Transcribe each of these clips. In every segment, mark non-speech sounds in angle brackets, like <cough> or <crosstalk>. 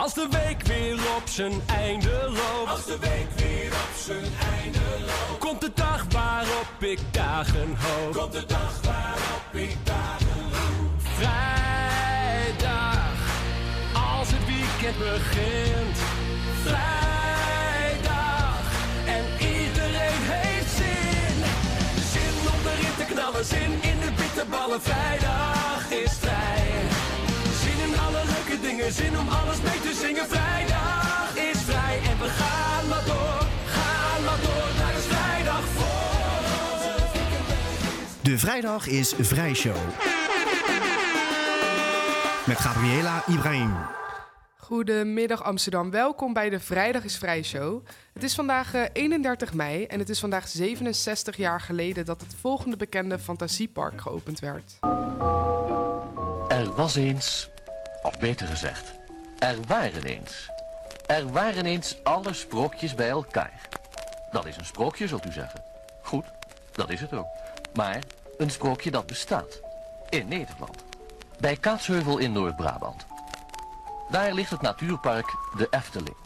Als de week weer op zijn einde loopt. Als de week weer op zijn einde loopt. Komt de dag waarop ik dagen hoop. Komt de dag waarop ik dagen hoop. Vrijdag, als het weekend begint. Vrijdag, en iedereen heeft zin. Zin om erin te knallen, zin in de bitterballen. Vrijdag is vrij. Leuke dingen, zin om alles mee te zingen. Vrijdag is vrij en we gaan maar door. Gaan maar door, naar is vrijdag voor. De vrijdag is Vrijshow. Met Gabriela Ibrahim. Goedemiddag Amsterdam, welkom bij de Vrijdag is Vrij Show. Het is vandaag eh, 31 mei en het is vandaag 67 jaar geleden dat het volgende bekende fantasiepark geopend werd. Er was eens, of beter gezegd, er waren eens. Er waren eens alle sprookjes bij elkaar. Dat is een sprookje, zult u zeggen. Goed, dat is het ook. Maar een sprookje dat bestaat. In Nederland. Bij Kaatsheuvel in Noord-Brabant. Daar ligt het natuurpark de Efteling.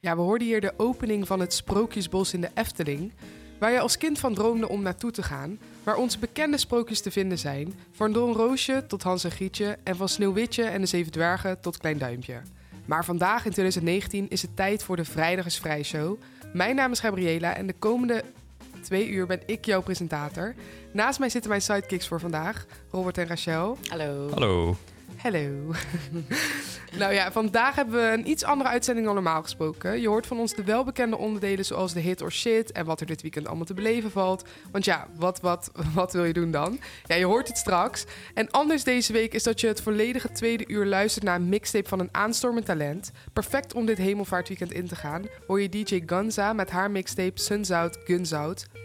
Ja, we hoorden hier de opening van het Sprookjesbos in de Efteling, waar je als kind van droomde om naartoe te gaan, waar onze bekende sprookjes te vinden zijn, van Don Roosje tot Hans en Grietje en van Sneeuwwitje en de Zeven Dwergen tot Klein Duimpje. Maar vandaag in 2019 is het tijd voor de Vrijdag is Vrij Show. Mijn naam is Gabriela en de komende twee uur ben ik jouw presentator. Naast mij zitten mijn sidekicks voor vandaag, Robert en Rachel. Hallo. Hallo. Hallo. <laughs> nou ja, vandaag hebben we een iets andere uitzending dan normaal gesproken. Je hoort van ons de welbekende onderdelen zoals de hit or shit en wat er dit weekend allemaal te beleven valt. Want ja, wat, wat, <laughs> wat wil je doen dan? Ja, je hoort het straks. En anders deze week is dat je het volledige tweede uur luistert naar een mixtape van een aanstormend talent. Perfect om dit hemelvaartweekend in te gaan. Hoor je DJ Gunza met haar mixtape Suns Out, Guns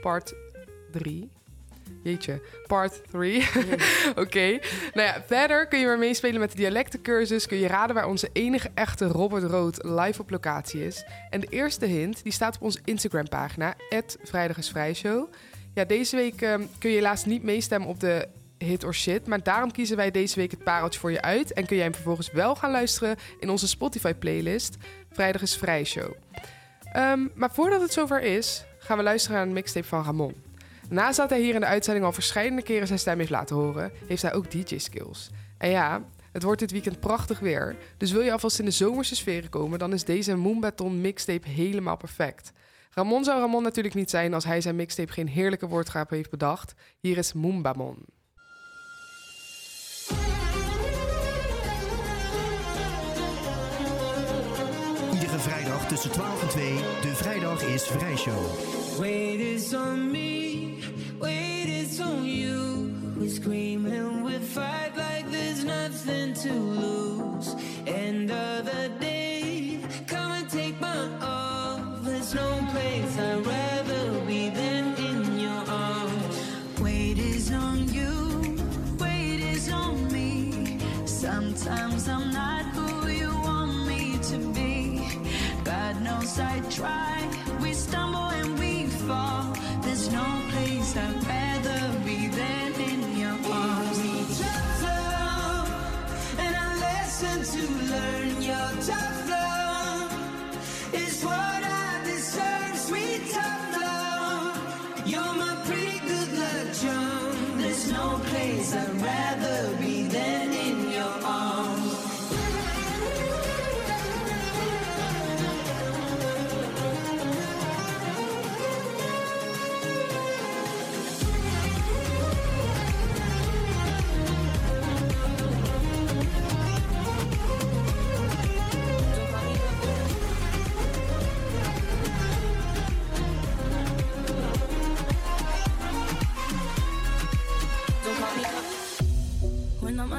part 3. Jeetje, part 3. <laughs> Oké. Nou ja, verder kun je weer meespelen met de dialectencursus. Kun je raden waar onze enige echte Robert Rood live op locatie is. En de eerste hint, die staat op onze Instagram pagina, Vrijdag is Vrijshow. Ja, deze week ehm, kun je helaas niet meestemmen op de hit or shit. Maar daarom kiezen wij deze week het pareltje voor je uit. En kun jij hem vervolgens wel gaan luisteren in onze Spotify playlist. Vrijdag is Vrijshow. Ehm maar voordat het zover is, gaan we luisteren naar een mixtape van Ramon. Naast dat hij hier in de uitzending al verschillende keren zijn stem heeft laten horen, heeft hij ook DJ-skills. En ja, het wordt dit weekend prachtig weer, dus wil je alvast in de zomerse sferen komen, dan is deze Moonbaton mixtape helemaal perfect. Ramon zou Ramon natuurlijk niet zijn als hij zijn mixtape geen heerlijke woordgrap heeft bedacht. Hier is Moombamon. Iedere vrijdag tussen 12 en 2. De vrijdag is Vrijshow. Wait is on me, wait is on you. We scream and we fight like there's nothing to lose. End of the day, come and take my all. There's no place I'd rather be than in your arms. Wait is on you, wait is on me. Sometimes I'm not who you want me to be. God knows I try,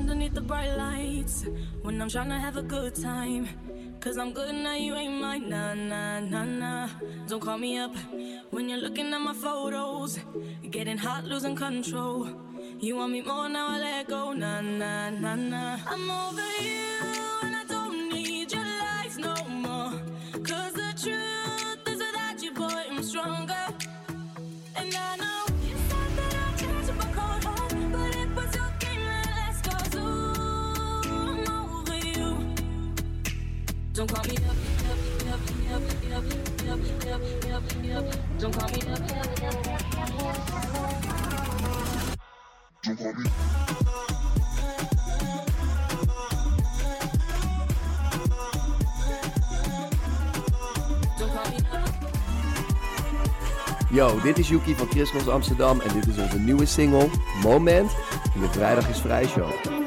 underneath the bright lights, when I'm trying to have a good time. Cause I'm good now, you ain't mine. Nah, nah, nah, nah. Don't call me up when you're looking at my photos. Getting hot, losing control. You want me more now, I let go. Nah, nah, nah, nah. I'm over you, Don't me me Yo, dit is Yuki van Christmas Amsterdam en dit is onze nieuwe single Moment in de Vrijdag is Vrij Show.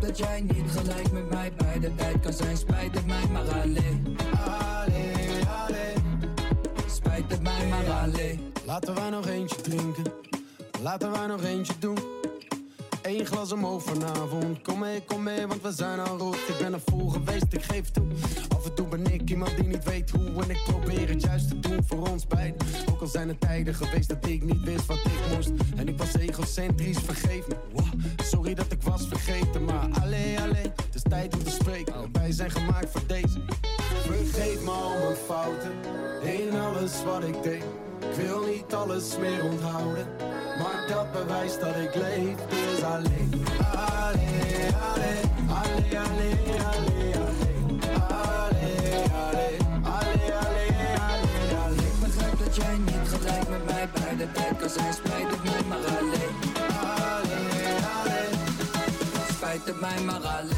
Dat jij niet gelijk met mij bij de tijd kan zijn. Spijt het mij maar alleen. Ale, ale. Spijt het mij maar alleen. Laten wij nog eentje drinken. Laten wij nog eentje doen. Eén glas omhoog vanavond. Kom mee, kom mee, want we zijn al rood. Ik ben er vol geweest, ik geef toe. Af en toe ben ik iemand die niet weet hoe. En ik probeer het juist te doen voor ons beiden. Ook al zijn er tijden geweest dat ik niet wist wat ik moest. En ik was egocentrisch, vergeef me. Wow, sorry dat ik was vergeten, maar alleen, alleen. Het is tijd om te spreken. Wij zijn gemaakt voor deze. Vergeet me al mijn fouten. In alles wat ik deed. Ik wil niet alles meer onthouden. Maar dat bewijst dat ik leef. Dus alleen. Alleen, alleen. Alleen, alleen, alleen, jij niet gelijk met mij bij de tijd kan zijn. Spijt de Weimar Allee.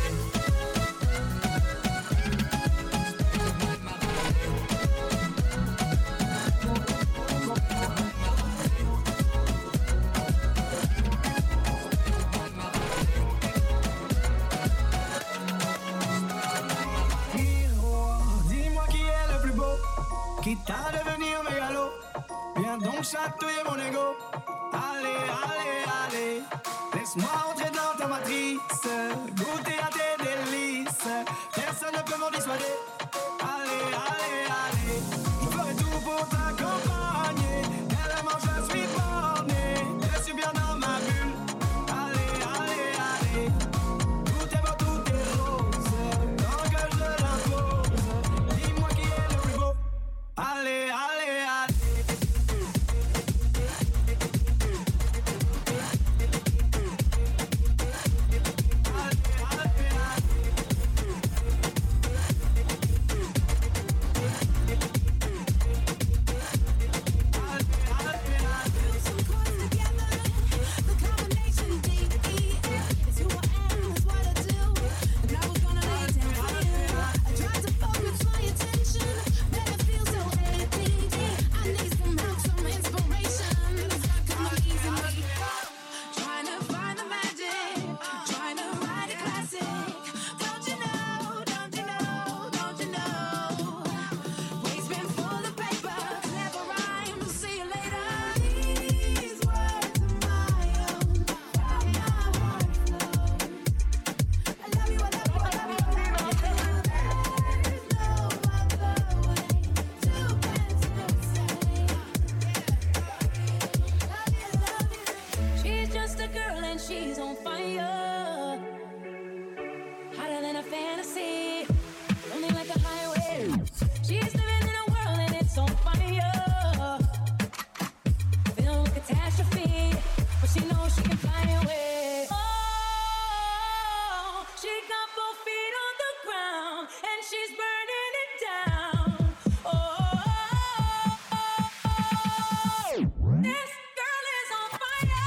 quitte à devenir mégalo. Viens donc chatouiller mon ego. Allez, allez, allez, laisse-moi entrer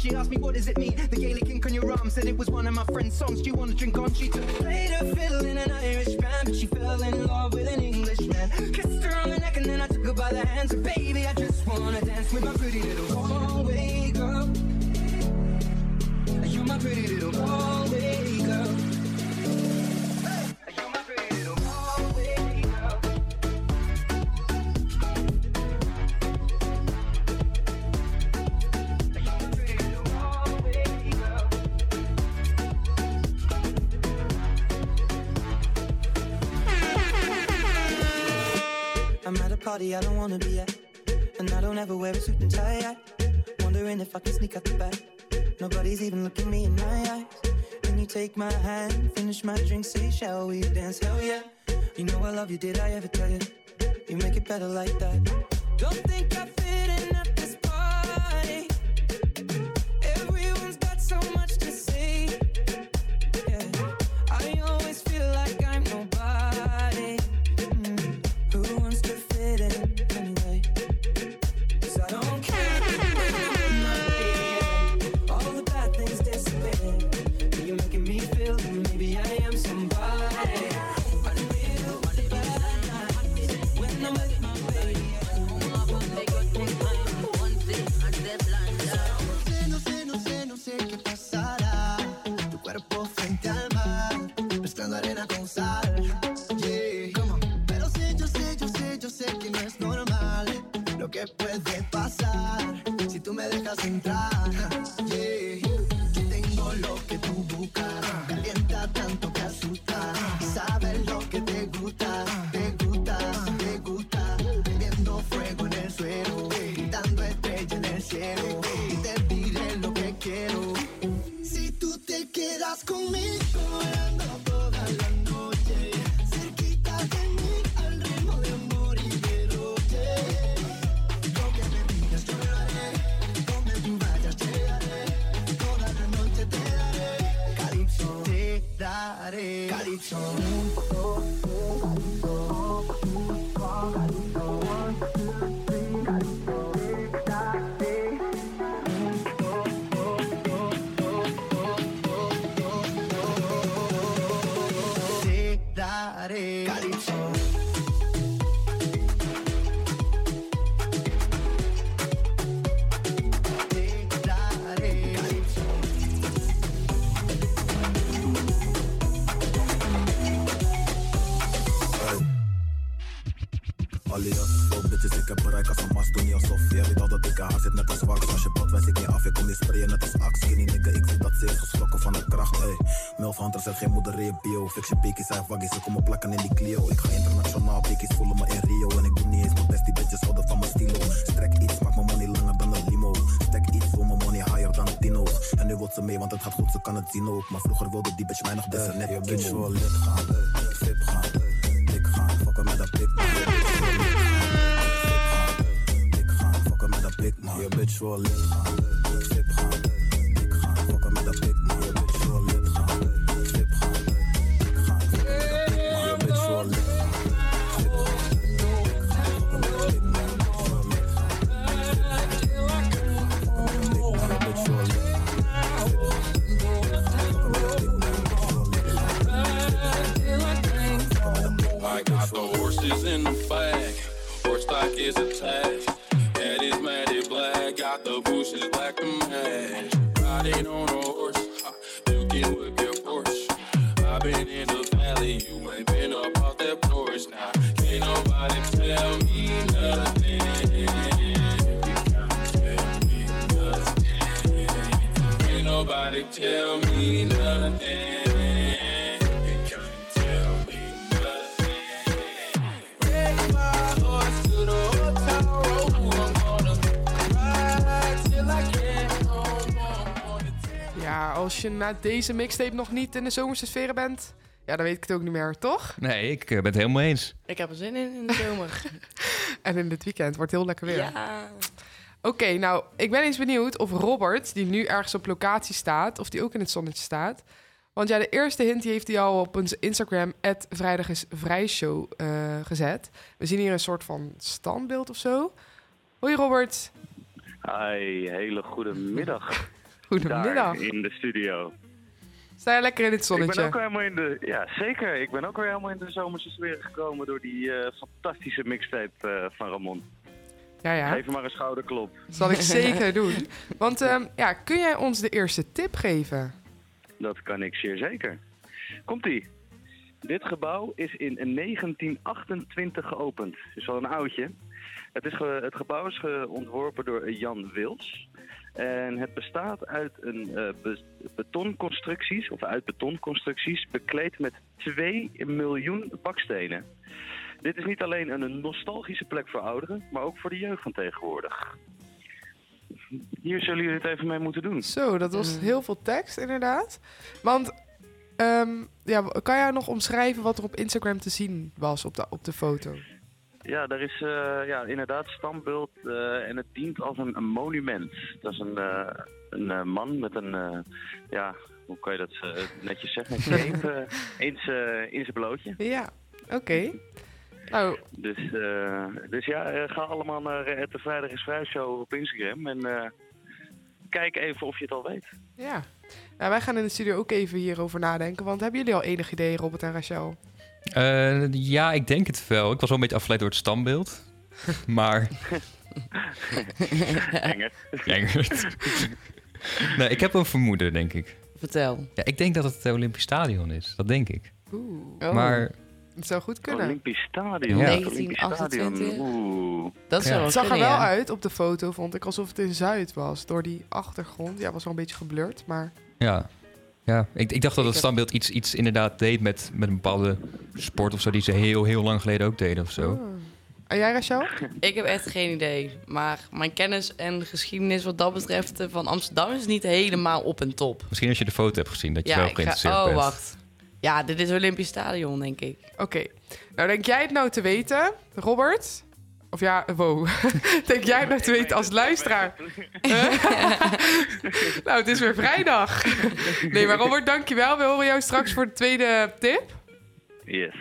She asked me, what does it mean? The Gaelic ink on your arm said it was one of my friend's songs. Do you want to drink on? She took a plate of fiddle in an Irish band, but she fell in love with an Englishman. Kissed her on the neck and then I took her by the hands. So, baby, I just wanna dance with my pretty little Galway girl. You're my pretty little Galway girl. Oh Veel bitches, ik heb bereik als een Mastonia Sofia. Jij weet al dat ik haar zit net als wax. Als je bad wijs ik niet af, ik kom niet sprayen net als ax. Skinny nigga, ik voel dat ze is geschrokken van de kracht ey. Melf Hunter zegt geen moeder in bio. Fix je pekies, hij waggies, ze komen plakken in die Clio. Ik ga internationaal, pekies voelen me in Rio. En ik doe niet eens mijn best, die bitches houden van mijn stilo. Strek iets, maak mijn money langer dan een limo. Stek iets, voor mijn money higher dan Tino's. En nu wordt ze mee, want het gaat goed, ze kan het zien ook. Maar vroeger wilde die bitch mij nog desen eh, net je bitch wel lid eh. Man. Je bitch Ja, als je na deze mixtape nog niet in de zomerse sferen bent... Ja, dan weet ik het ook niet meer, toch? Nee, ik eh, ben het helemaal eens. Ik heb er zin in in de zomer. <laughs> En in dit weekend wordt heel lekker weer. ja. Oké, nou, ik ben eens benieuwd of Robert, die nu ergens op locatie staat, of die ook in het zonnetje staat. Want ja, de eerste hint die heeft hij al op onze Instagram, Vrijdag is Vrijshow, eh, gezet. We zien hier een soort van standbeeld of zo. Hoi Robert. Hi, hele goede middag. Goedemiddag. Daar in de studio. Sta je lekker in het Ik ben zonnetje? ook helemaal in de, ja zeker. Ik ben ook weer helemaal in de zomerse sfeer gekomen door die eh, fantastische mixtape eh, van Ramon. Ja, ja. Geef maar een schouderklop. Zal ik <laughs> zeker doen. Want ehm, ja, kun jij ons de eerste tip geven? Dat kan ik zeer zeker. Komt-ie. Dit gebouw is in 1928 geopend. Dus wel een oudje. Het, is ge- het gebouw is ontworpen door Jan Wils. En het bestaat uit een eh, be- betonconstructies, of uit betonconstructies, bekleed met 2 miljoen bakstenen. Dit is niet alleen een nostalgische plek voor ouderen, maar ook voor de jeugd van tegenwoordig. Hier zullen jullie het even mee moeten doen. Zo, dat was heel veel tekst inderdaad. Want ehm, ja, kan jij nog omschrijven wat er op Instagram te zien was op de, op de foto? Ja, er is eh, ja, inderdaad standbeeld eh, en het dient als een, een monument. Dat is een, eh, een man met een, ja, hoe kan je dat netjes zeggen? Een <laughs> cape in zijn blootje. Ja, oké. Nou, Dus, dus ja, ga allemaal naar de Vrijdag is Vrij Show op Instagram en kijk even of je het al weet. ja. Nou, wij gaan in de studio ook even hierover nadenken. Want hebben jullie al enig idee, Robert en Rachel? Eh, ja, ik denk het wel. Ik was wel een beetje afgeleid door het standbeeld. <laughs> Maar... Engert. Engert. nee, ik heb een vermoeden, denk ik. Vertel. Ja, ik denk dat het het Olympisch Stadion is. Dat denk ik. Oeh. Oh. Maar Het zou goed kunnen. Olympisch Stadion. Ja. Het Olympisch Stadion. 1928. Oeh. Dat zou Ja. wel Het zag er wel ja. uit op de foto, vond ik, alsof het in Zuid was. Door die achtergrond. Ja, was wel een beetje geblurred, maar... ja, ja ik, ik dacht dat het standbeeld iets, iets inderdaad deed met, met een bepaalde sport of zo... die ze heel, heel lang geleden ook deden of zo. Oh. En jij, Rachel? Ik heb echt geen idee. Maar mijn kennis en geschiedenis wat dat betreft eh, van Amsterdam is niet helemaal op en top. Misschien als je de foto hebt gezien, dat je Ja, wel ik ga... geïnteresseerd Oh, bent. wacht. Ja, dit is Olympisch Stadion, denk ik. Oké. Nou, denk jij het nou te weten, Robert? Of ja, wow. <laughs> denk jij nou te weten als luisteraar? Huh? <laughs> nou, het is weer vrijdag. nee, maar Robert, dankjewel. We horen jou straks voor de tweede tip. Yes.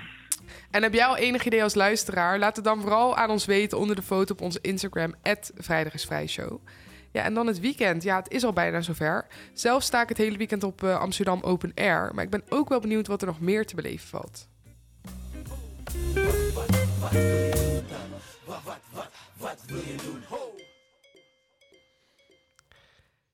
En heb jij al enig idee als luisteraar? Laat het dan vooral aan ons weten onder de foto op onze Instagram, Vrijdag is Vrij Show. Ja, en dan het weekend. Ja, het is al bijna zover. Zelf sta ik het hele weekend op eh, Amsterdam Open Air. Maar ik ben ook wel benieuwd wat er nog meer te beleven valt.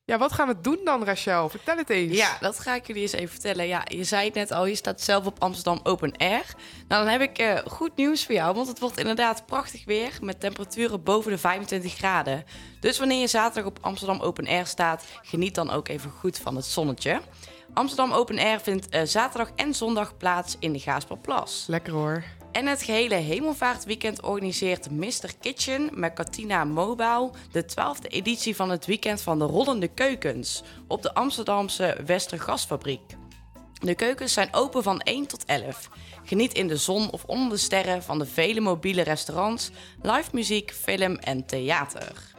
Ja, wat gaan we doen dan, Rachel? Vertel het eens. Ja, dat ga ik jullie eens even vertellen. Ja, je zei het net al, je staat zelf op Amsterdam Open Air. Nou, dan heb ik eh, goed nieuws voor jou, want het wordt inderdaad prachtig weer met temperaturen boven de 25 graden. Dus wanneer je zaterdag op Amsterdam Open Air staat, geniet dan ook even goed van het zonnetje. Amsterdam Open Air vindt eh, zaterdag en zondag plaats in de Gaasperplas. Lekker hoor. En het gehele Hemelvaartweekend organiseert Mr. Kitchen met Katina Mobile de 12e editie van het weekend van de Rollende Keukens op de Amsterdamse Westergasfabriek. De keukens zijn open van 1 tot 11. Geniet in de zon of onder de sterren van de vele mobiele restaurants, live muziek, film en theater.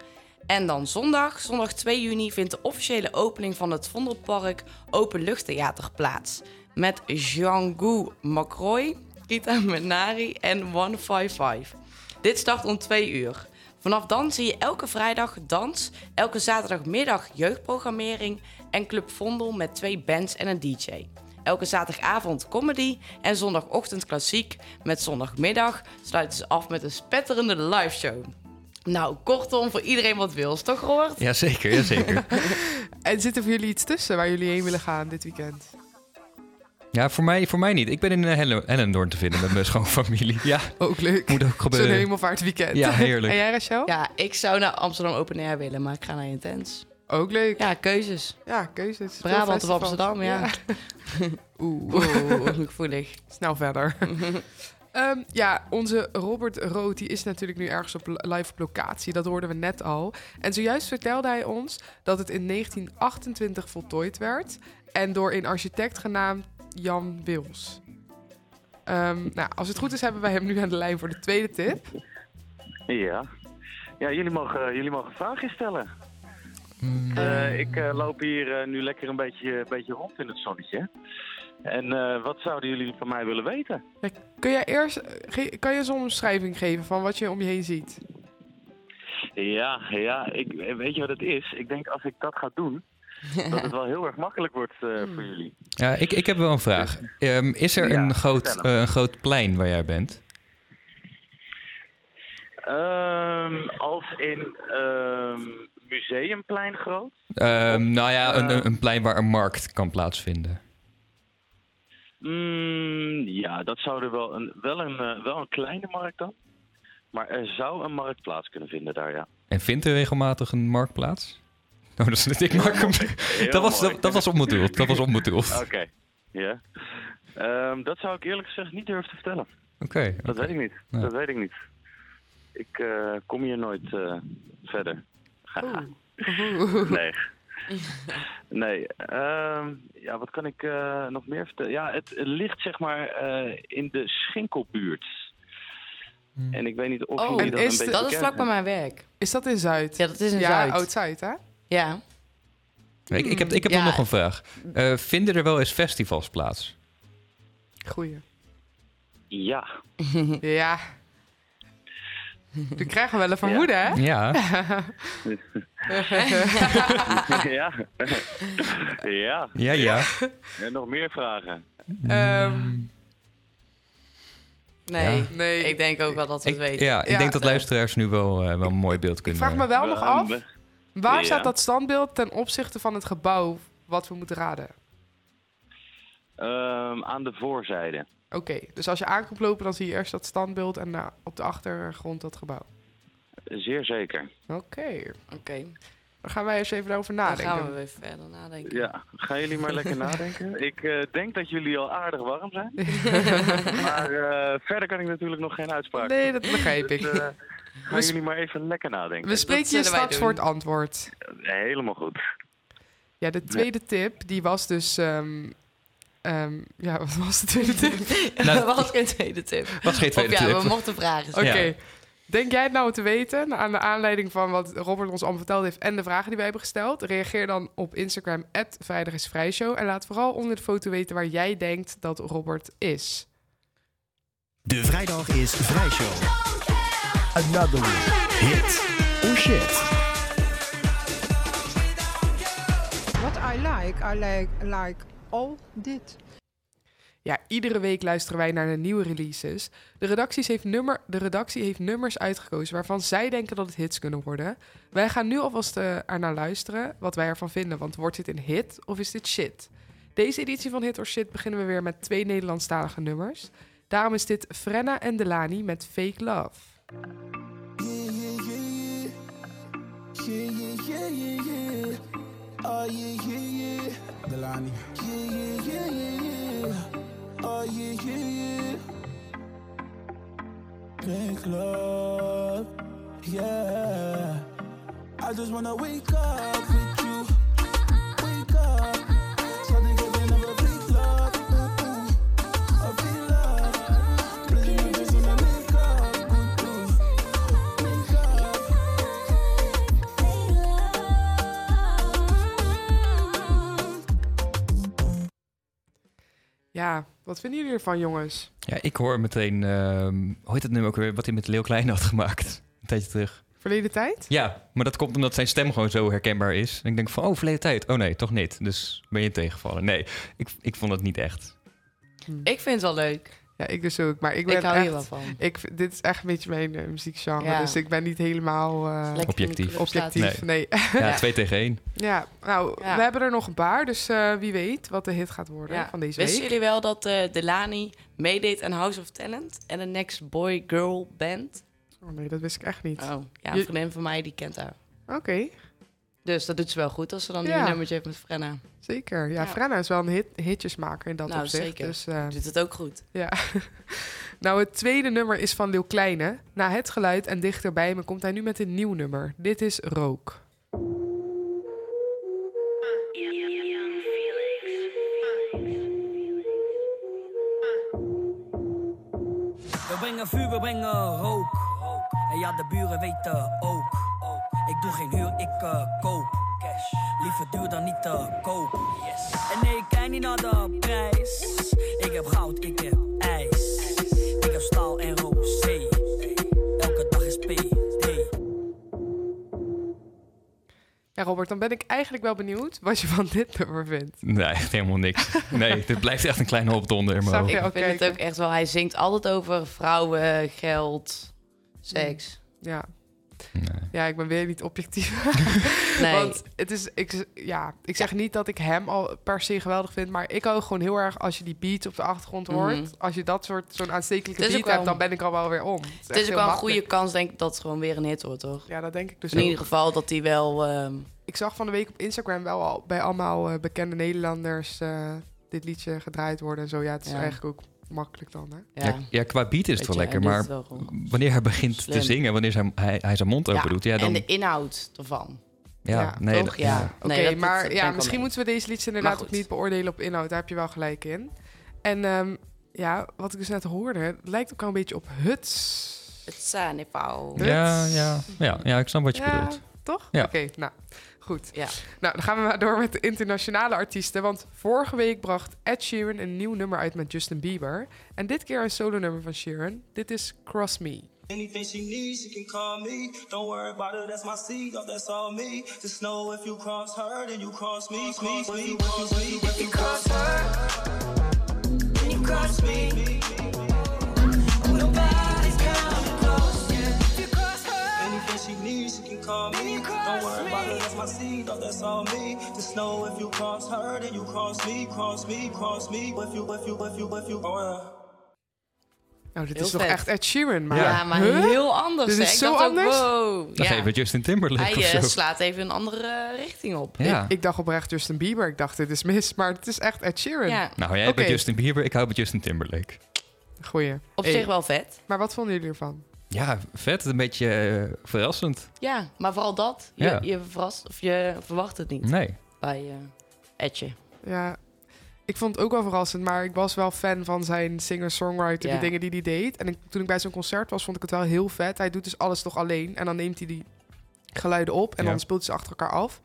En dan zondag, zondag 2 juni, vindt de officiële opening van het Vondelpark Openluchttheater plaats. Met Jean-Gou Macroy, Kita Menari en 155. Dit start om 2 uur. Vanaf dan zie je elke vrijdag dans, elke zaterdagmiddag jeugdprogrammering en Club Vondel met twee bands en een DJ. Elke zaterdagavond comedy en zondagochtend klassiek. Met zondagmiddag sluiten ze af met een spetterende liveshow. Nou, kortom, voor iedereen wat wil, toch Robert? Jazeker, jazeker. <laughs> En zit er voor jullie iets tussen waar jullie heen willen gaan dit weekend? Ja, voor mij, voor mij niet. Ik ben in eh, Helle- Hellendoorn te vinden met mijn <laughs> schoonfamilie. Ja, Ook leuk. moet ook Zo'n gebeuren. hemelvaartweekend. Ja, heerlijk. <laughs> En jij, Rachel? Ja, ik zou naar Amsterdam Open Air willen, maar ik ga naar Intens. Ook leuk. Ja, keuzes. Ja, keuzes. Brabant of. Amsterdam, ja. <laughs> Oeh. Oeh, gevoelig. Snel verder. Ehm, ja, onze Robert Rood die is natuurlijk nu ergens op live op locatie. Dat hoorden we net al. En zojuist vertelde hij ons dat het in 1928 voltooid werd. En door een architect genaamd Jan Wils. Ehm, nou, als het goed is, hebben wij hem nu aan de lijn voor de tweede tip. Ja. Ja, jullie mogen, jullie mogen vragen stellen. Eh, ik eh, loop hier eh, nu lekker een beetje, een beetje rond in het zonnetje. En eh, wat zouden jullie van mij willen weten? Kun jij eerst, kan je zo'n omschrijving geven van wat je om je heen ziet? Ja, ja, ik, weet je wat het is? Ik denk als ik dat ga doen, <laughs> dat het wel heel erg makkelijk wordt eh, voor jullie. Ja, ik, ik heb wel een vraag. Ehm, is er Ja, een, groot, eh, een groot plein waar jij bent? Ehm, als in ehm, museumplein groot? Ehm, nou ja, een, Eh. een- een plein waar een markt kan plaatsvinden. Mm, ja, dat zou er wel een, wel, een, wel een kleine markt dan. Maar er zou een markt plaats kunnen vinden daar, ja. En vindt er regelmatig een markt plaats? <laughs> Oh, dat is ik maak hem. Heel <laughs> Dat was, dat, dat was onbedoeld. Dat was onbedoeld. <laughs> Oké, ja. Ehm, dat zou ik eerlijk gezegd niet durven te vertellen. Oké. Dat weet ik niet. Ja. Dat weet ik niet. Ik eh, kom hier nooit eh, verder. Haha. nee. Nee. ehm, ja, wat kan ik eh, nog meer vertellen? Ja, het, het ligt zeg maar eh, in de Schinkelbuurt. En ik weet niet of Oh, jullie dat is een beetje dat is vlak bij mijn werk. Is dat in Zuid? Ja, dat is in ja, Zuid. Oud-Zuid, hè? Ja. Ik, ik heb, ik heb Ja. nog een vraag. Eh, vinden er wel eens festivals plaats? Goeie. Ja. <laughs> ja. Nu krijgen we wel een vermoeden, hè? Ja. <laughs> ja. ja. Ja, ja. En nog meer vragen? Ehm, Nee, Ja. nee. ik denk ook wel dat we het Ik, weten. ja, ik denk dat luisteraars nu wel, eh, wel een mooi beeld Ik kunnen vraag me wel nog af, waar Ja. staat dat standbeeld ten opzichte van het gebouw wat we moeten raden? Ehm, aan de voorzijde. Oké, dus als je aankomt lopen, dan zie je eerst dat standbeeld en eh, op de achtergrond dat gebouw. Zeer zeker. Oké. Oké. Dan gaan wij eens even daarover Dan nadenken. gaan we weer verder nadenken. Ja, gaan jullie maar lekker nadenken. <laughs> Ik eh, denk dat jullie al aardig warm zijn. <laughs> maar eh, verder kan ik natuurlijk nog geen uitspraak Nee, dat begrijp ik. Dus, eh, gaan jullie maar even lekker nadenken. We spreken je straks voor het antwoord. Helemaal goed. Ja, de tweede tip, die was dus... ehm, ehm, ja, <laughs> wat was de tweede tip? <laughs> Nou, dat was geen tweede tip. <laughs> Was geen tweede of ja, tip. we mochten vragen Oké. Ja. Denk jij het nou te weten, aan de aanleiding van wat Robert ons allemaal verteld heeft en de vragen die wij hebben gesteld? Reageer dan op Instagram, Vrijdag is Vrijshow. En laat vooral onder de foto weten waar jij denkt dat Robert is. De vrijdag is vrijshow. Another one. Hit or shit. What I like, I like, like all dit. Ja, iedere week luisteren wij naar de nieuwe releases. De, redacties heeft nummer, de redactie heeft nummers uitgekozen waarvan zij denken dat het hits kunnen worden. Wij gaan nu alvast uh, ernaar luisteren wat wij ervan vinden. Want wordt dit een hit of is dit shit? Deze editie van Hit or Shit beginnen we weer met twee Nederlandstalige nummers. Daarom is dit Frenna en Delani met Fake Love. Yeah, yeah, yeah, yeah, yeah. Yeah. yeah, yeah, yeah. Oh, yeah, yeah, yeah. Delani. Yeah, yeah, yeah, yeah, yeah. Oh, yeah, yeah, yeah. Make love, yeah. I just wanna wake up Ja, wat vinden jullie ervan, jongens? Ja, ik hoor meteen, ehm, hoe heet het nu ook weer, wat hij met Leeuw Klein had gemaakt. Een tijdje terug. Verleden tijd? Ja, maar dat komt omdat zijn stem gewoon zo herkenbaar is. En ik denk van, oh, verleden tijd. Oh nee, toch niet. Dus ben je tegengevallen. Nee, ik, ik vond het niet echt. Ik vind het wel leuk. Ja, ik dus ook. Maar ik ben Ik hou echt, hier wel van. Ik, dit is echt een beetje mijn eh, muziekgenre. Ja. Dus ik ben niet helemaal eh, Lekker Objectief. objectief. Nee. <laughs> Ja, twee tegen één. ja, nou, Ja. we hebben er nog een paar. Dus eh, wie weet wat de hit gaat worden Ja. van deze Wisten week. jullie wel dat eh Delani meedeed aan House of Talent en de Next Boy Girl Band? Oh nee, dat wist ik echt niet. Oh, ja, een vriendin van mij die kent haar. Oké, Dus dat doet ze wel goed als ze dan Ja. een nummertje heeft met Frenna. zeker. Ja, Ja. Frenna is wel een hit, hitjesmaker in dat Nou, opzicht. zeker. Dus, eh, Doet het ook goed. <laughs> Ja. nou, het tweede nummer is van Leeuw Kleine. Na het geluid en dichter bij me komt hij nu met een nieuw nummer. Dit is Rook. We brengen vuur, we brengen rook. En ja, de buren weten ook. Ik doe geen huur, ik eh, koop. Liever duur dan niet te koop. En nee, ik kijk niet naar de prijs. Ik heb goud, ik heb ijs. Ik heb staal en rosé. Elke dag is PD. Ja, Robert, dan ben ik eigenlijk wel benieuwd wat je van dit nummer vindt. Nee, echt helemaal niks. Nee, <laughs> dit blijft echt een kleine opdonder je? Ik vind het ook echt wel. Hij zingt altijd over vrouwen, geld, seks. Ja. Nee. Ja, ik ben weer niet objectief. <laughs> Nee. Want het is, ik, ja, ik zeg niet dat ik hem al per se geweldig vind, maar ik hou gewoon heel erg als je die beats op de achtergrond hoort. Mhm. Als je dat soort zo'n aanstekelijke beat wel- hebt, dan ben ik al wel weer om. Het is ook wel een makkelijk. goede kans, denk ik, dat het gewoon weer een hit wordt, toch? Ja, dat denk ik dus In ook. ieder geval dat hij wel... ehm, Ik zag van de week op Instagram wel al bij allemaal eh, bekende Nederlanders eh, dit liedje gedraaid worden en zo. Ja, het is Ja. eigenlijk ook makkelijk dan, hè? Ja, ja, qua beat is het wel je, lekker, maar wel wanneer hij begint slim. te zingen, wanneer zijn, hij, hij zijn mond open doet, ja, dan... En de inhoud ervan. ja, nee, toch? Ja. Oké, Nee, dat- dat maar ja, misschien moeten we deze liedjes inderdaad ook niet beoordelen op inhoud. Daar heb je wel gelijk in. En ehm, ja, wat ik dus net hoorde, het lijkt ook wel een beetje op Huts. Het Sanipau. Ja, ja, ja, ja, ik snap wat je Ja, bedoelt. Toch? Ja. Oké, nou, goed. Ja. Nou, dan gaan we maar door met de internationale artiesten. Want vorige week bracht Ed Sheeran een nieuw nummer uit met Justin Bieber. En dit keer een solo nummer van Sheeran. Dit is Cross Me. Anything she needs, she can call me. Don't worry about it, that's my seed, oh, that's all me. Just know if you cross her, then you cross me. me, me, me, me. If you cross her, then you cross me. Nobody's she needs, she can call me. Don't worry about it, that's my seed, oh, that's all me. Just know if you cross her, then you cross me, cross me, cross me. If you, if you, if you, if you, oh, yeah. Nou, dit Heel is toch vet. echt Ed Sheeran, maar... Ja, maar Huh? heel anders. Dit hè? is Ik zo dacht ook, anders? wow. Dan Ja. even Justin Timberlake Hij of eh, zo. slaat even een andere eh, richting op. Ja. Ik, ik dacht oprecht Justin Bieber. Ik dacht, dit is mis. Maar het is echt Ed Sheeran. Ja. Nou, jij Oké. bent Justin Bieber, ik hou bij Justin Timberlake. Goeie. Op Hey, zich wel vet. Maar wat vonden jullie ervan? Ja, vet, een beetje eh, verrassend. Ja, maar vooral dat. Je, Ja. je verrast of je verwacht het niet Nee. bij eh Edje. Ja, ik vond het ook wel verrassend, maar ik was wel fan van zijn singer-songwriter, Ja. de dingen die hij deed. En ik- toen ik bij zo'n concert was, vond ik het wel heel vet. Hij doet dus alles toch alleen en dan neemt hij die geluiden op en Ja. dan speelt hij ze achter elkaar af.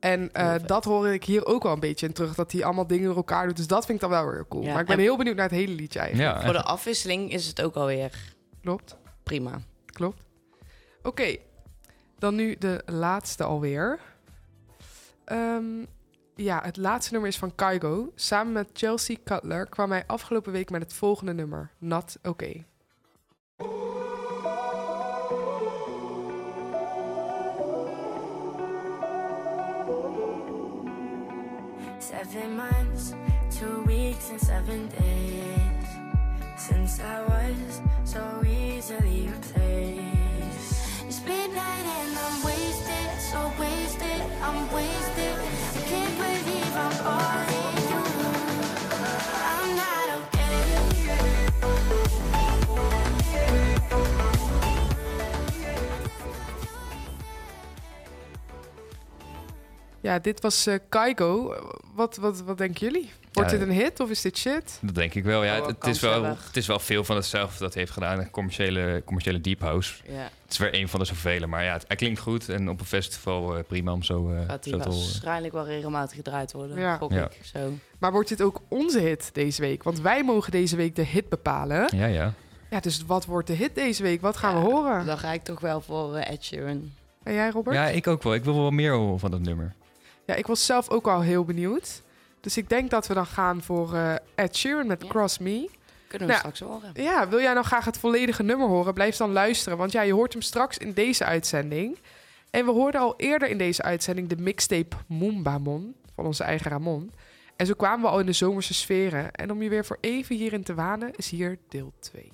En eh, dat hoor ik hier ook wel een beetje in terug, dat hij allemaal dingen door elkaar doet. Dus dat vind ik dan wel weer cool. Ja, maar ik ben en- heel benieuwd naar het hele liedje eigenlijk. Voor de afwisseling is het ook alweer Klopt. Prima. Klopt. Oké, dan nu de laatste alweer. Ehm, Ja, het laatste nummer is van Kygo. Samen met Chelsea Cutler kwam hij afgelopen week met het volgende nummer. Not Okay. Seven months, two weeks, and seven days so easily so wasted, Ja, dit was eh Kygo. Wat, wat, wat denken jullie? Wordt Ja, dit een hit of is dit shit? Dat denk ik wel. Ja, Oh, het, het is wel, het is wel veel van hetzelfde dat hij heeft gedaan. Een commerciële, commerciële deep house. Ja. Het is weer een van de zoveel. Maar ja, het, hij klinkt goed. En op een festival eh, prima om zo, eh Gaat zo die te horen. waarschijnlijk wel regelmatig gedraaid worden. Ja. gok Ja. ik. Zo. Maar wordt dit ook onze hit deze week? Want wij mogen deze week de hit bepalen. Ja, ja. Ja, dus wat wordt de hit deze week? Wat gaan we horen? Dan ga ik toch wel voor eh, Ed Sheeran. En jij, Robert? Ja, ik ook wel. Ik wil wel meer horen van dat nummer. Ja, ik was zelf ook al heel benieuwd. Dus ik denk dat we dan gaan voor eh, Ed Sheeran met Cross Me. Kunnen we Nou, straks horen. Ja, wil jij nou graag het volledige nummer horen? Blijf dan luisteren, want ja, je hoort hem straks in deze uitzending. En we hoorden al eerder in deze uitzending de mixtape Moonbamon van onze eigen Ramon. En zo kwamen we al in de zomerse sferen. En om je weer voor even hierin te wanen, is hier deel 2.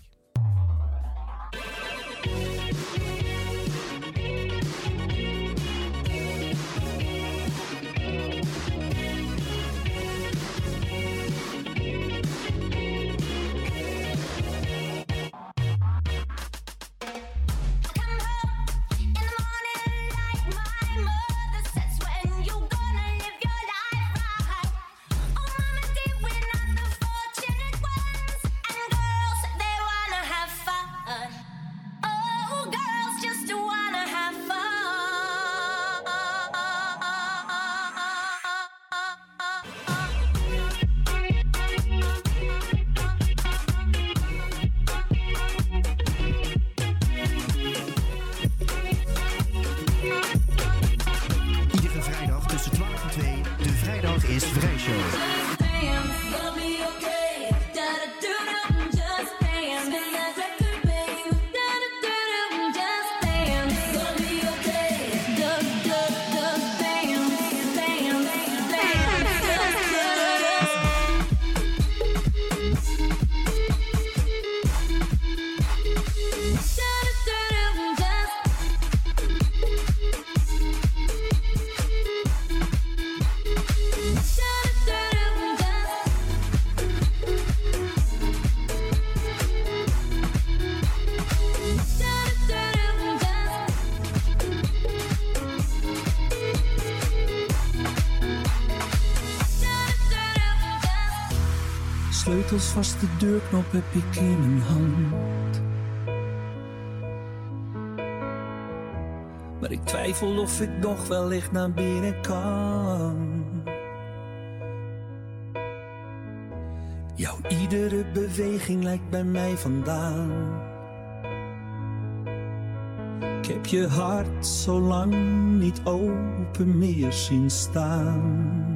Vast, de deurknop heb ik in mijn hand. Maar ik twijfel of ik nog wellicht naar binnen kan. Jouw iedere beweging lijkt bij mij vandaan. Ik heb je hart zo lang niet open meer zien staan.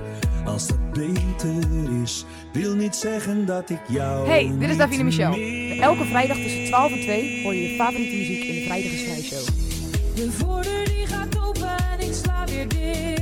als het beter is, wil niet zeggen dat ik jou. Hey, dit is Davine Michel. Elke vrijdag tussen 12 en 2 hoor je je favoriete muziek in de Vrijdag is Vrij Show. De voordeur die gaat open en ik sla weer dicht.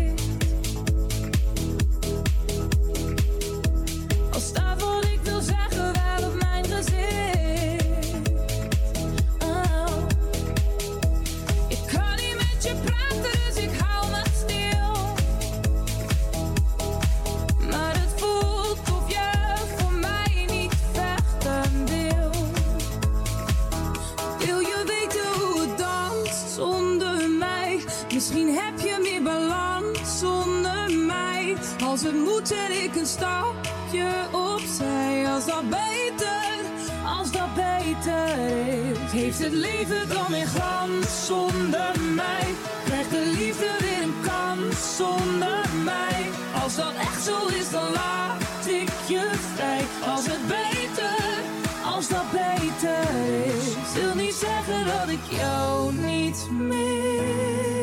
Zet ik een stapje opzij. Als dat beter, als dat beter is. Heeft het leven dan weer glans zonder mij? Krijgt de liefde weer een kans zonder mij? Als dat echt zo is, dan laat ik je vrij. Als het beter, als dat beter is. Wil niet zeggen dat ik jou niet mis.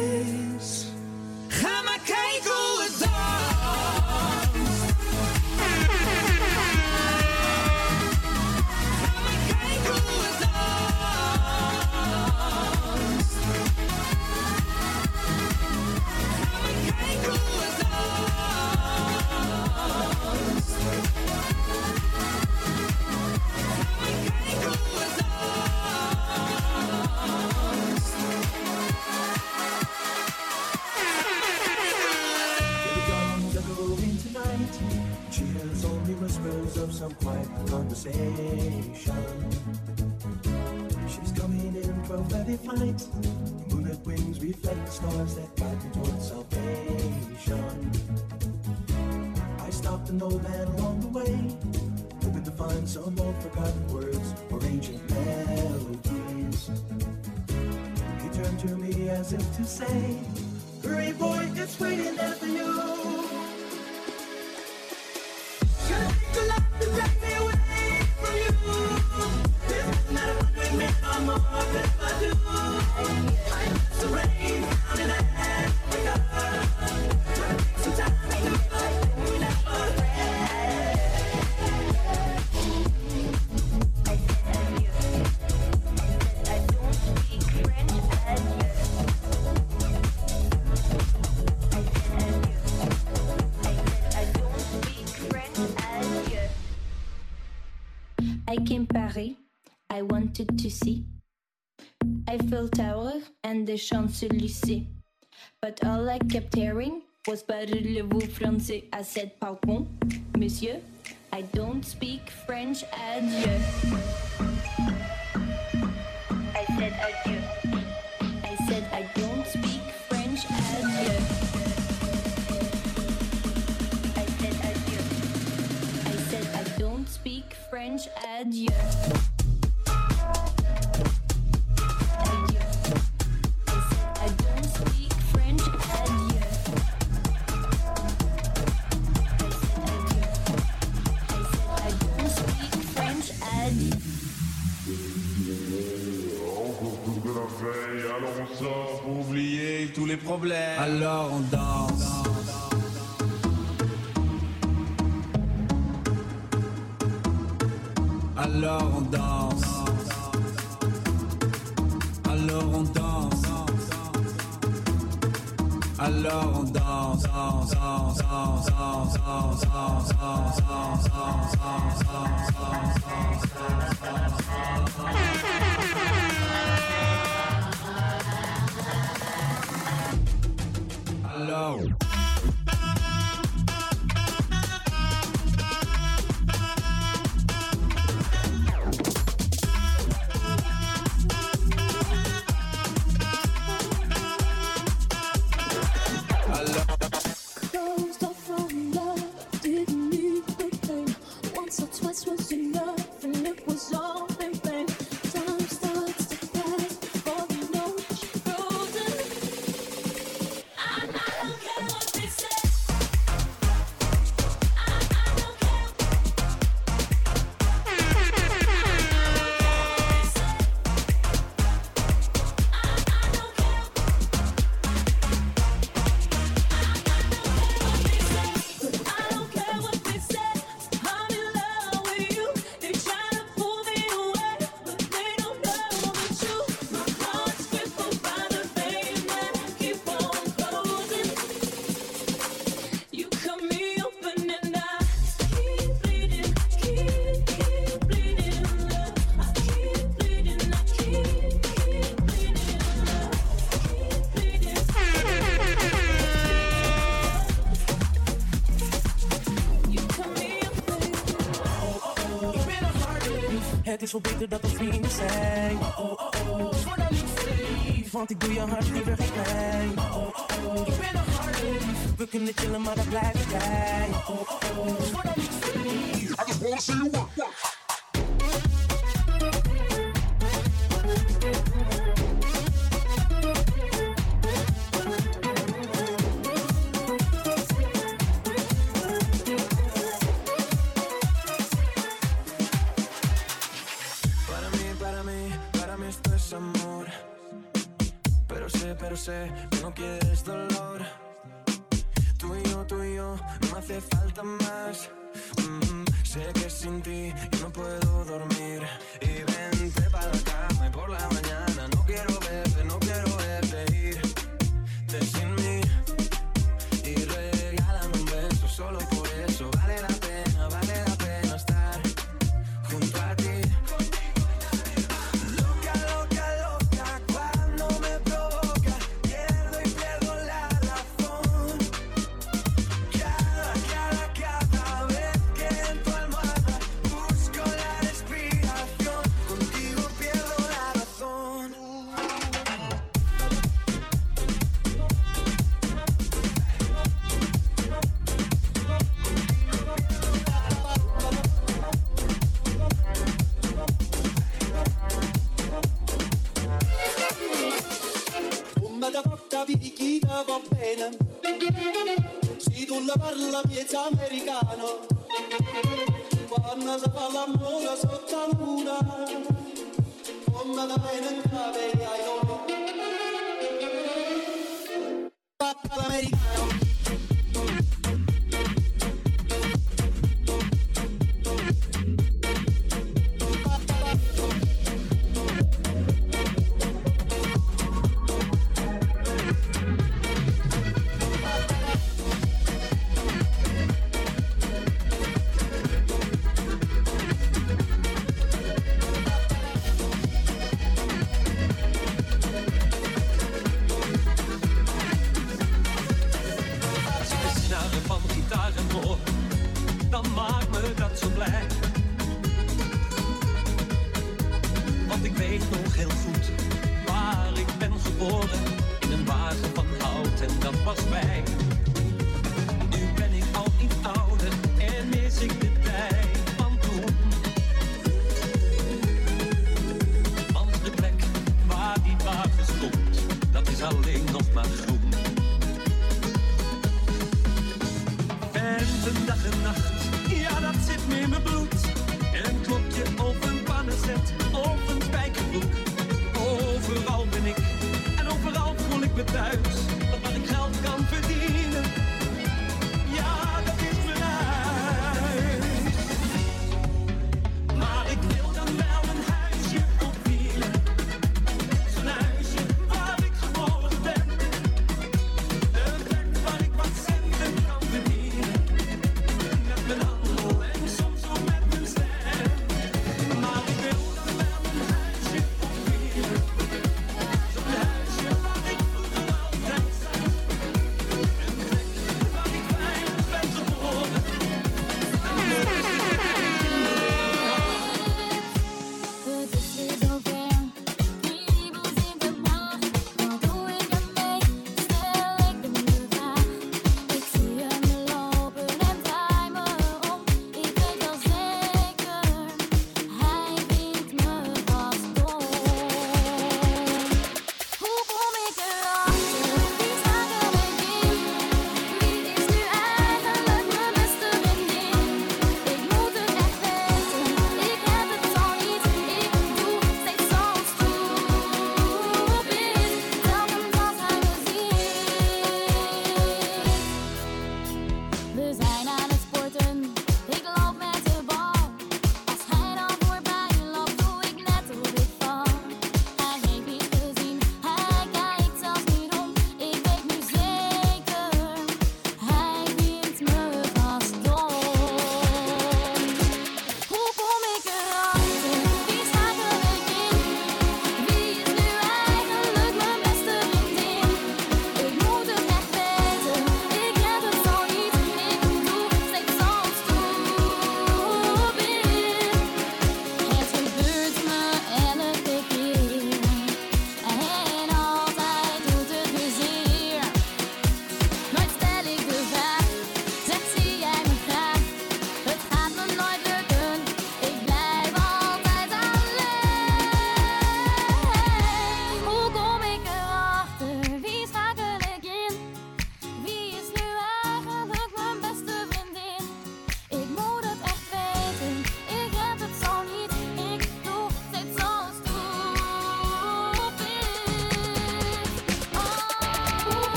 She hears only whispers of some quiet conversation. She's coming in 12:30 flight. Moonlit wings reflect the stars that guide me towards salvation. I stopped an old man along the way, hoping to find some old forgotten words or ancient melodies. He turned to me as if to say, Hurry, boy, it's waiting there for you. I came Paris, I wanted to see Champs-Élysées. But all I kept hearing was Parlez-vous français? I said, Pardon, monsieur, I don't speak French, adieu. I said adieu. I said, I don't speak French, adieu. I said adieu. I said, I don't speak French. Adieu. Alors on danse. probeer dat ons vrienden zijn. Oh oh oh oh, voor niet. Want ik doe je hart liever geen pijn. Oh oh oh, ik ben een hardleef. We kunnen chillen, maar dat blijft bij. Oh oh oh, voor niet. I just wanna see you work, work. it's America. side.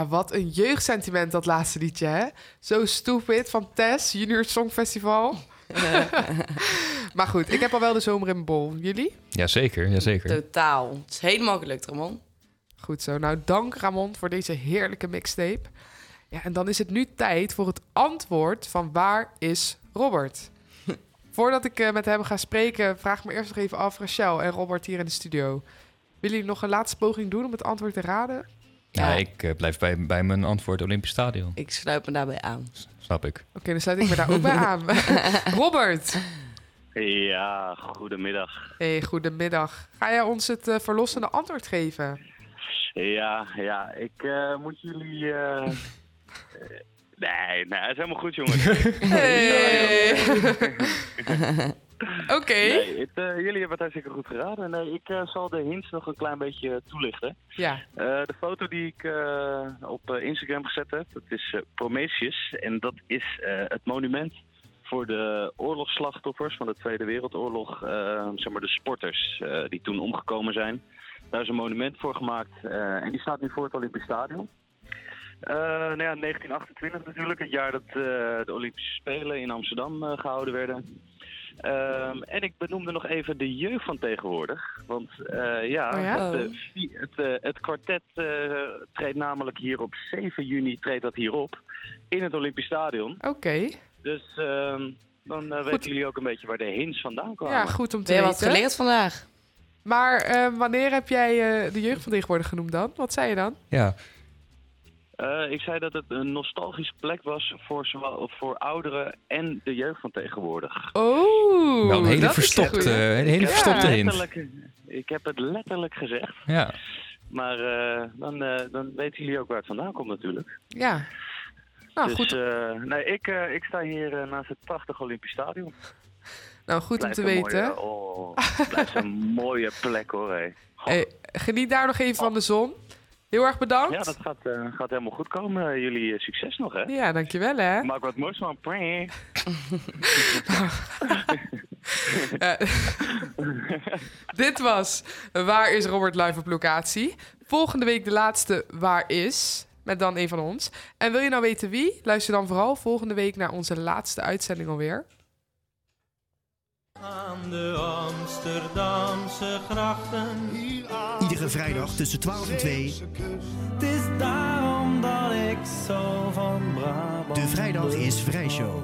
Ja, wat een jeugdsentiment dat laatste liedje, hè? Zo stupid van Tess, Junior Songfestival. <laughs> maar goed, ik heb al wel de zomer in mijn bol. Jullie? Jazeker, jazeker. Totaal. Het is helemaal gelukt, Ramon. Goed zo. Nou, dank Ramon voor deze heerlijke mixtape. Ja, en dan is het nu tijd voor het antwoord van waar is Robert? <laughs> Voordat ik eh, met hem ga spreken, vraag ik me eerst nog even af, Rachel en Robert hier in de studio. Willen jullie nog een laatste poging doen om het antwoord te raden? Ja, ik eh, blijf bij, bij mijn antwoord Olympisch Stadion. Ik sluit me daarbij aan. Snap ik. Oké, dan sluit ik me daar ook bij aan. <laughs> Robert, Ja, goedemiddag. hey, goedemiddag. Ga jij ons het eh, verlossende antwoord geven? Ja, ja, ik eh, moet jullie... <laughs> nee, nee, het is helemaal goed, jongens. <laughs> Oké. Nee, het, eh, jullie hebben het hartstikke goed geraden. Nee, ik eh, zal de hints nog een klein beetje toelichten. Ja. Eh, de foto die ik eh, op eh, Instagram gezet heb, dat is eh, Prometheus. En dat is eh, het monument voor de oorlogsslachtoffers van de Tweede Wereldoorlog. eh, zeg maar de sporters eh, die toen omgekomen zijn. Daar is een monument voor gemaakt. eh, en die staat nu voor het Olympisch Stadion. Eh, nou ja, 1928 natuurlijk, het jaar dat eh, de Olympische Spelen in Amsterdam eh, gehouden werden. Ehm, en ik benoemde nog even de jeugd van tegenwoordig. Want eh, ja, Oh ja? Het, eh, vi- het, eh, het kwartet eh, treedt namelijk hier op 7 juni treedt dat hier op. In het Olympisch Stadion. Oké. Dus ehm, dan weten jullie ook een beetje waar de hints vandaan kwamen. Ja, goed om te weten. wat geleerd vandaag. Maar wanneer heb jij eh, de jeugd van tegenwoordig genoemd dan? Wat zei je dan? Ja, Eh, ik zei dat het een nostalgische plek was voor, zowel, voor ouderen en de jeugd van tegenwoordig. Oh, een hele dat is verstopte- een hele Ik heb verstopte het hint. letterlijk- Ik heb het letterlijk gezegd. ja. Maar eh, dan, eh, dan weten jullie ook waar het vandaan komt natuurlijk. Ja. Nou, dus goed. eh, nee, ik, eh, ik sta hier naast het prachtige Olympisch Stadion. Nou, goed om te weten. Mooie, oh, blijft een mooie plek hoor. Hey, <laughs> geniet daar nog even van de zon. Heel erg bedankt. Ja, dat gaat, eh, gaat helemaal goed komen. Jullie eh, succes nog hè. Ja, dankjewel hè. <laughs> Maak wat moois van. <laughs> Eh, <laughs> dit was Waar is Robert live op locatie? Volgende week de laatste Waar is? Met dan een van ons. En wil je nou weten wie? Luister dan vooral volgende week naar onze laatste uitzending alweer. Aan de Amsterdamse grachten. Iedere vrijdag tussen 12 en 2. Het is daarom dat ik zo van Brabant. De Vrijdag is Vrijshow.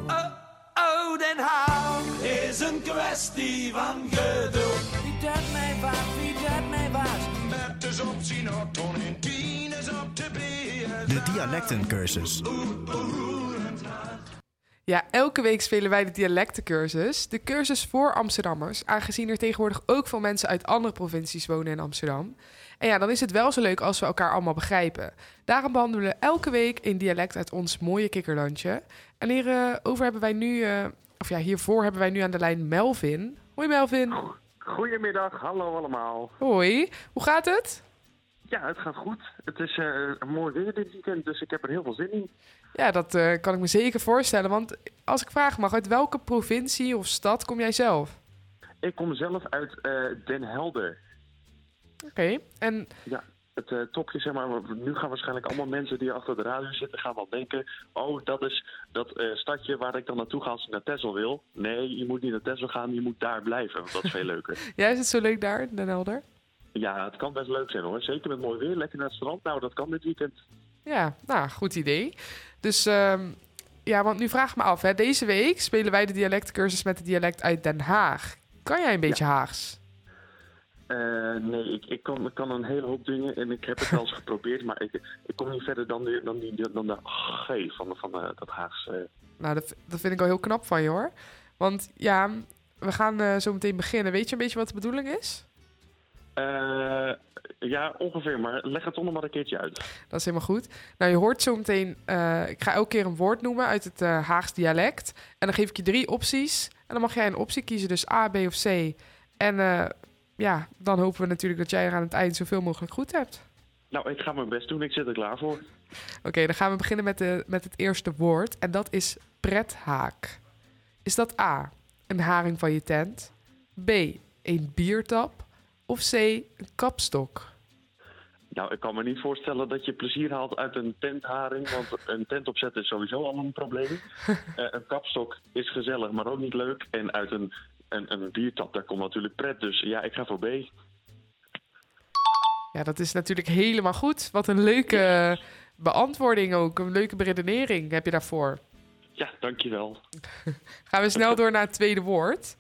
Oh, Den Haag is een kwestie van geduld. Wie dat mij waard, wie dat mij waard. Met de zon zien op ton tien is op de beer. De dialectencursus. Ja, elke week spelen wij de dialectencursus. De cursus voor Amsterdammers, aangezien er tegenwoordig ook veel mensen uit andere provincies wonen in Amsterdam. En ja, dan is het wel zo leuk als we elkaar allemaal begrijpen. Daarom behandelen we elke week een dialect uit ons mooie kikkerlandje. En hierover hebben wij nu, eh, of ja, hiervoor hebben wij nu aan de lijn Melvin. Hoi Melvin. Goedemiddag, hallo allemaal. Hoi, hoe gaat het? Ja, het gaat goed. Het is eh, een mooi weer dit weekend, dus ik heb er heel veel zin in. Ja, dat eh, kan ik me zeker voorstellen. Want als ik vragen mag, uit welke provincie of stad kom jij zelf? Ik kom zelf uit eh, Den Helder. Oké, en Ja, het eh, topje, zeg maar. Nu gaan waarschijnlijk allemaal mensen die achter de radio zitten, gaan wel denken... oh, dat is dat stadje waar ik dan naartoe ga als ik naar Texel wil. Nee, je moet niet naar Texel gaan, je moet daar blijven, want dat is veel leuker. <laughs> jij is het zo leuk daar, Den Helder? ja, het kan best leuk zijn hoor. Zeker met mooi weer, lekker naar het strand. Nou, dat kan dit weekend. Ja, nou, goed idee. Dus ehm, ja, want nu vraag ik me af, hè. deze week spelen wij de dialectcursus met het dialect uit Den Haag. Kan jij een beetje Haags? Eh, nee, ik, ik, kan, ik kan een hele hoop dingen en ik heb het wel eens <laughs> geprobeerd, maar ik, ik kom niet verder dan, die, dan, die, dan de G van, van eh, dat Haagse. Nou, dat, dat vind ik al heel knap van je, hoor. Want ja, we gaan eh, zo meteen beginnen. Weet je een beetje wat de bedoeling is? Eh, ja, ongeveer, maar leg het nog maar een keertje uit. Dat is helemaal goed. Nou, je hoort zo meteen... eh, ik ga elke keer een woord noemen uit het eh, Haags dialect. En dan geef ik je drie opties. En dan mag jij een optie kiezen, dus A, B of C. En eh, ja, dan hopen we natuurlijk dat jij er aan het eind zoveel mogelijk goed hebt. Nou, ik ga mijn best doen, ik zit er klaar voor. Oké, dan gaan we beginnen met, de, met het eerste woord. En dat is prethaak. Is dat A, een haring van je tent? B, een biertap? Of C, een kapstok? Nou, ik kan me niet voorstellen dat je plezier haalt uit een tentharing. Want een tent opzetten is sowieso al een probleem. <laughs> Eh, een kapstok is gezellig, maar ook niet leuk. En uit een, een, een biertap, daar komt natuurlijk pret. Dus ja, ik ga voor B. Ja, dat is natuurlijk helemaal goed. Wat een leuke beantwoording ook. Een leuke beredenering heb je daarvoor. Ja, dankjewel. <laughs> Gaan we snel door naar het tweede woord.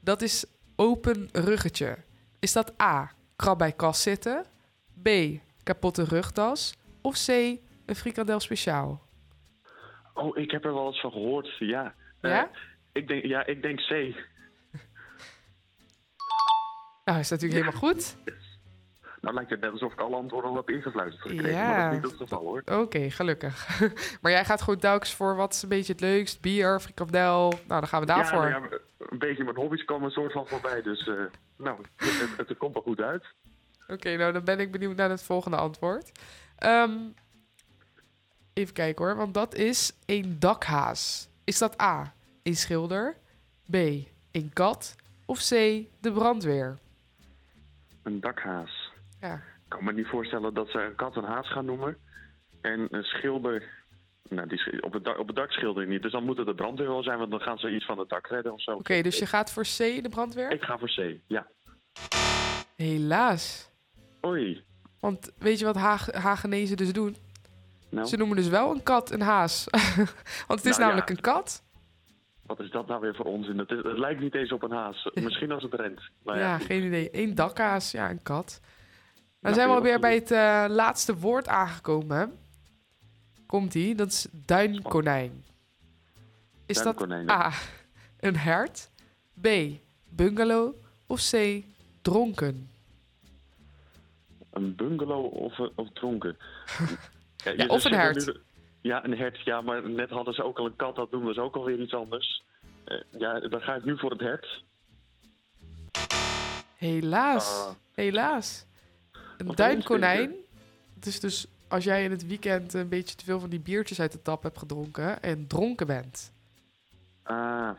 Dat is open ruggetje. Is dat A, krab bij kas zitten? B, kapotte rugtas? Of C, een frikandel speciaal? Oh, ik heb er wel eens van gehoord. Ja. Eh, Ja? ik denk, ja, ik denk C. Nou, is natuurlijk helemaal goed. Nou lijkt het net alsof ik alle antwoorden al heb ingefluisterd gekregen. Ja. Maar dat is niet het geval hoor. Oké, gelukkig. <laughs> maar jij gaat gewoon telkens voor wat is een beetje het leukst? Bier, frikandel? Nou, dan gaan we daarvoor. Ja, nou ja, een beetje mijn hobby's komen een soort van voorbij. Dus eh, nou, het, het, het komt wel goed uit. Oké, nou dan ben ik benieuwd naar het volgende antwoord. Ehm, even kijken hoor, want dat is een dakhaas. Is dat A, een schilder? B, een kat? Of C, de brandweer? Een dakhaas. Ja. Ik kan me niet voorstellen dat ze een kat een haas gaan noemen. En een schilder... Nou, die op, het dak, op het dak je niet. Dus dan moet het de brandweer wel zijn, want dan gaan ze iets van het dak redden of zo. Oké, dus je gaat voor C, de brandweer? Ik ga voor C, ja. Helaas. Oei. Want weet je wat Haag, Hagenezen dus doen? Nou? Ze noemen dus wel een kat een haas. <laughs> Want het is Nou, namelijk ja. een kat. Wat is dat nou weer voor onzin? Het, is- het lijkt niet eens op een haas. <laughs> Misschien als het rent. Nou ja, ja, geen idee. Eén dakhaas, ja, een kat. Dan Nou, zijn we alweer bij het eh, laatste woord aangekomen. Komt-ie, dat is duinkonijn. Is Duinkonijn, dat. A, een hert, B, bungalow of C, dronken? Een bungalow of, eh, of dronken? <laughs> Ja, of een hert. nu- Ja, een hert. Ja, maar net hadden ze ook al een kat. Dat noemen ze ook alweer iets anders. Eh, ja, dan ga ik nu voor het hert. Helaas, Ah. helaas. Een duinkonijn, het is dus als jij in het weekend een beetje te veel van die biertjes uit de tap hebt gedronken en dronken bent. Ah,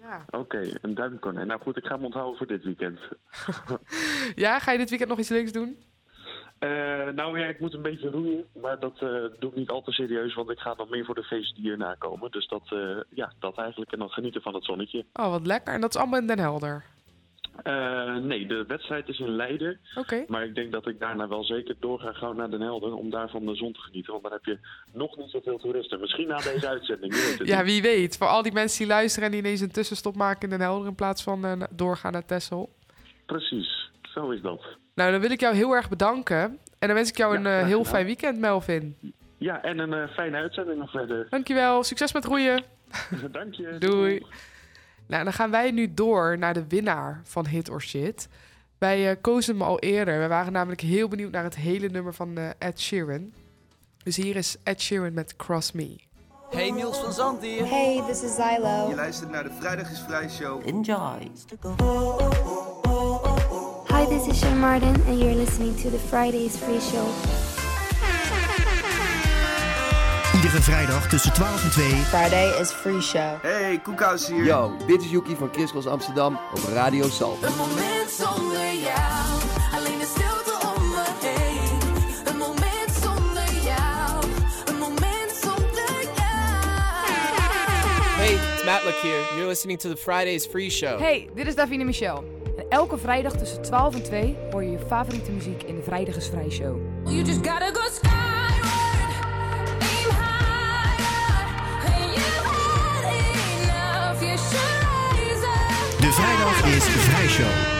Ja. oké. een duimkonijn. Nou goed, ik ga hem onthouden voor dit weekend. <laughs> Ja, ga je dit weekend nog iets leuks doen? Eh, nou ja, ik moet een beetje roeien. Maar dat eh, doe ik niet al te serieus, want ik ga dan meer voor de feesten die komen. Dus dat, eh, ja, dat eigenlijk. En dan genieten van het zonnetje. Oh, wat lekker. En dat is allemaal in Den Helder. Eh, nee, de wedstrijd is in Leiden. Maar ik denk dat ik daarna wel zeker door ga gauw naar Den Helder om daar van de zon te genieten. Want dan heb je nog niet zoveel toeristen. Misschien na deze uitzending. <laughs> Ja, wie weet. Voor al die mensen die luisteren en die ineens een tussenstop maken in Den Helder in plaats van eh, doorgaan naar Texel. Precies, zo is dat. Nou, dan wil ik jou heel erg bedanken. En dan wens ik jou Ja, een eh, heel fijn weekend, Melvin. Ja, en een fijne uitzending nog verder. Dankjewel. Succes met roeien. <laughs> Dank je. Doei. Nou, dan gaan wij nu door naar de winnaar van Hit or Shit. Wij eh, kozen hem al eerder. We waren namelijk heel benieuwd naar het hele nummer van eh, Ed Sheeran. Dus hier is Ed Sheeran met Cross Me. Hey, Niels van Zand hier. Hey, this is Zylo. Je luistert naar de Vrijdag is Vrij show. Enjoy. Hi, this is Sean Martin, and you're listening to the Fridays Free Show. Iedere vrijdag tussen 12 en 2. Friday is Free Show. Hey, Koekhuis hier. Yo, dit is Yuki van Kriskels Amsterdam op Radio Sal. Een moment zonder jou, alleen de stilte om me heen. Een moment zonder jou, een moment zonder jou. Hey, it's Matt Luck here. You're listening to the Fridays Free Show. Hey, dit is Davine Michel. En elke vrijdag tussen 12 en 2 hoor je je favoriete muziek in de Vrijdag is Vrij Show. You just gotta go skyward, De vrijdag is Vrijshow.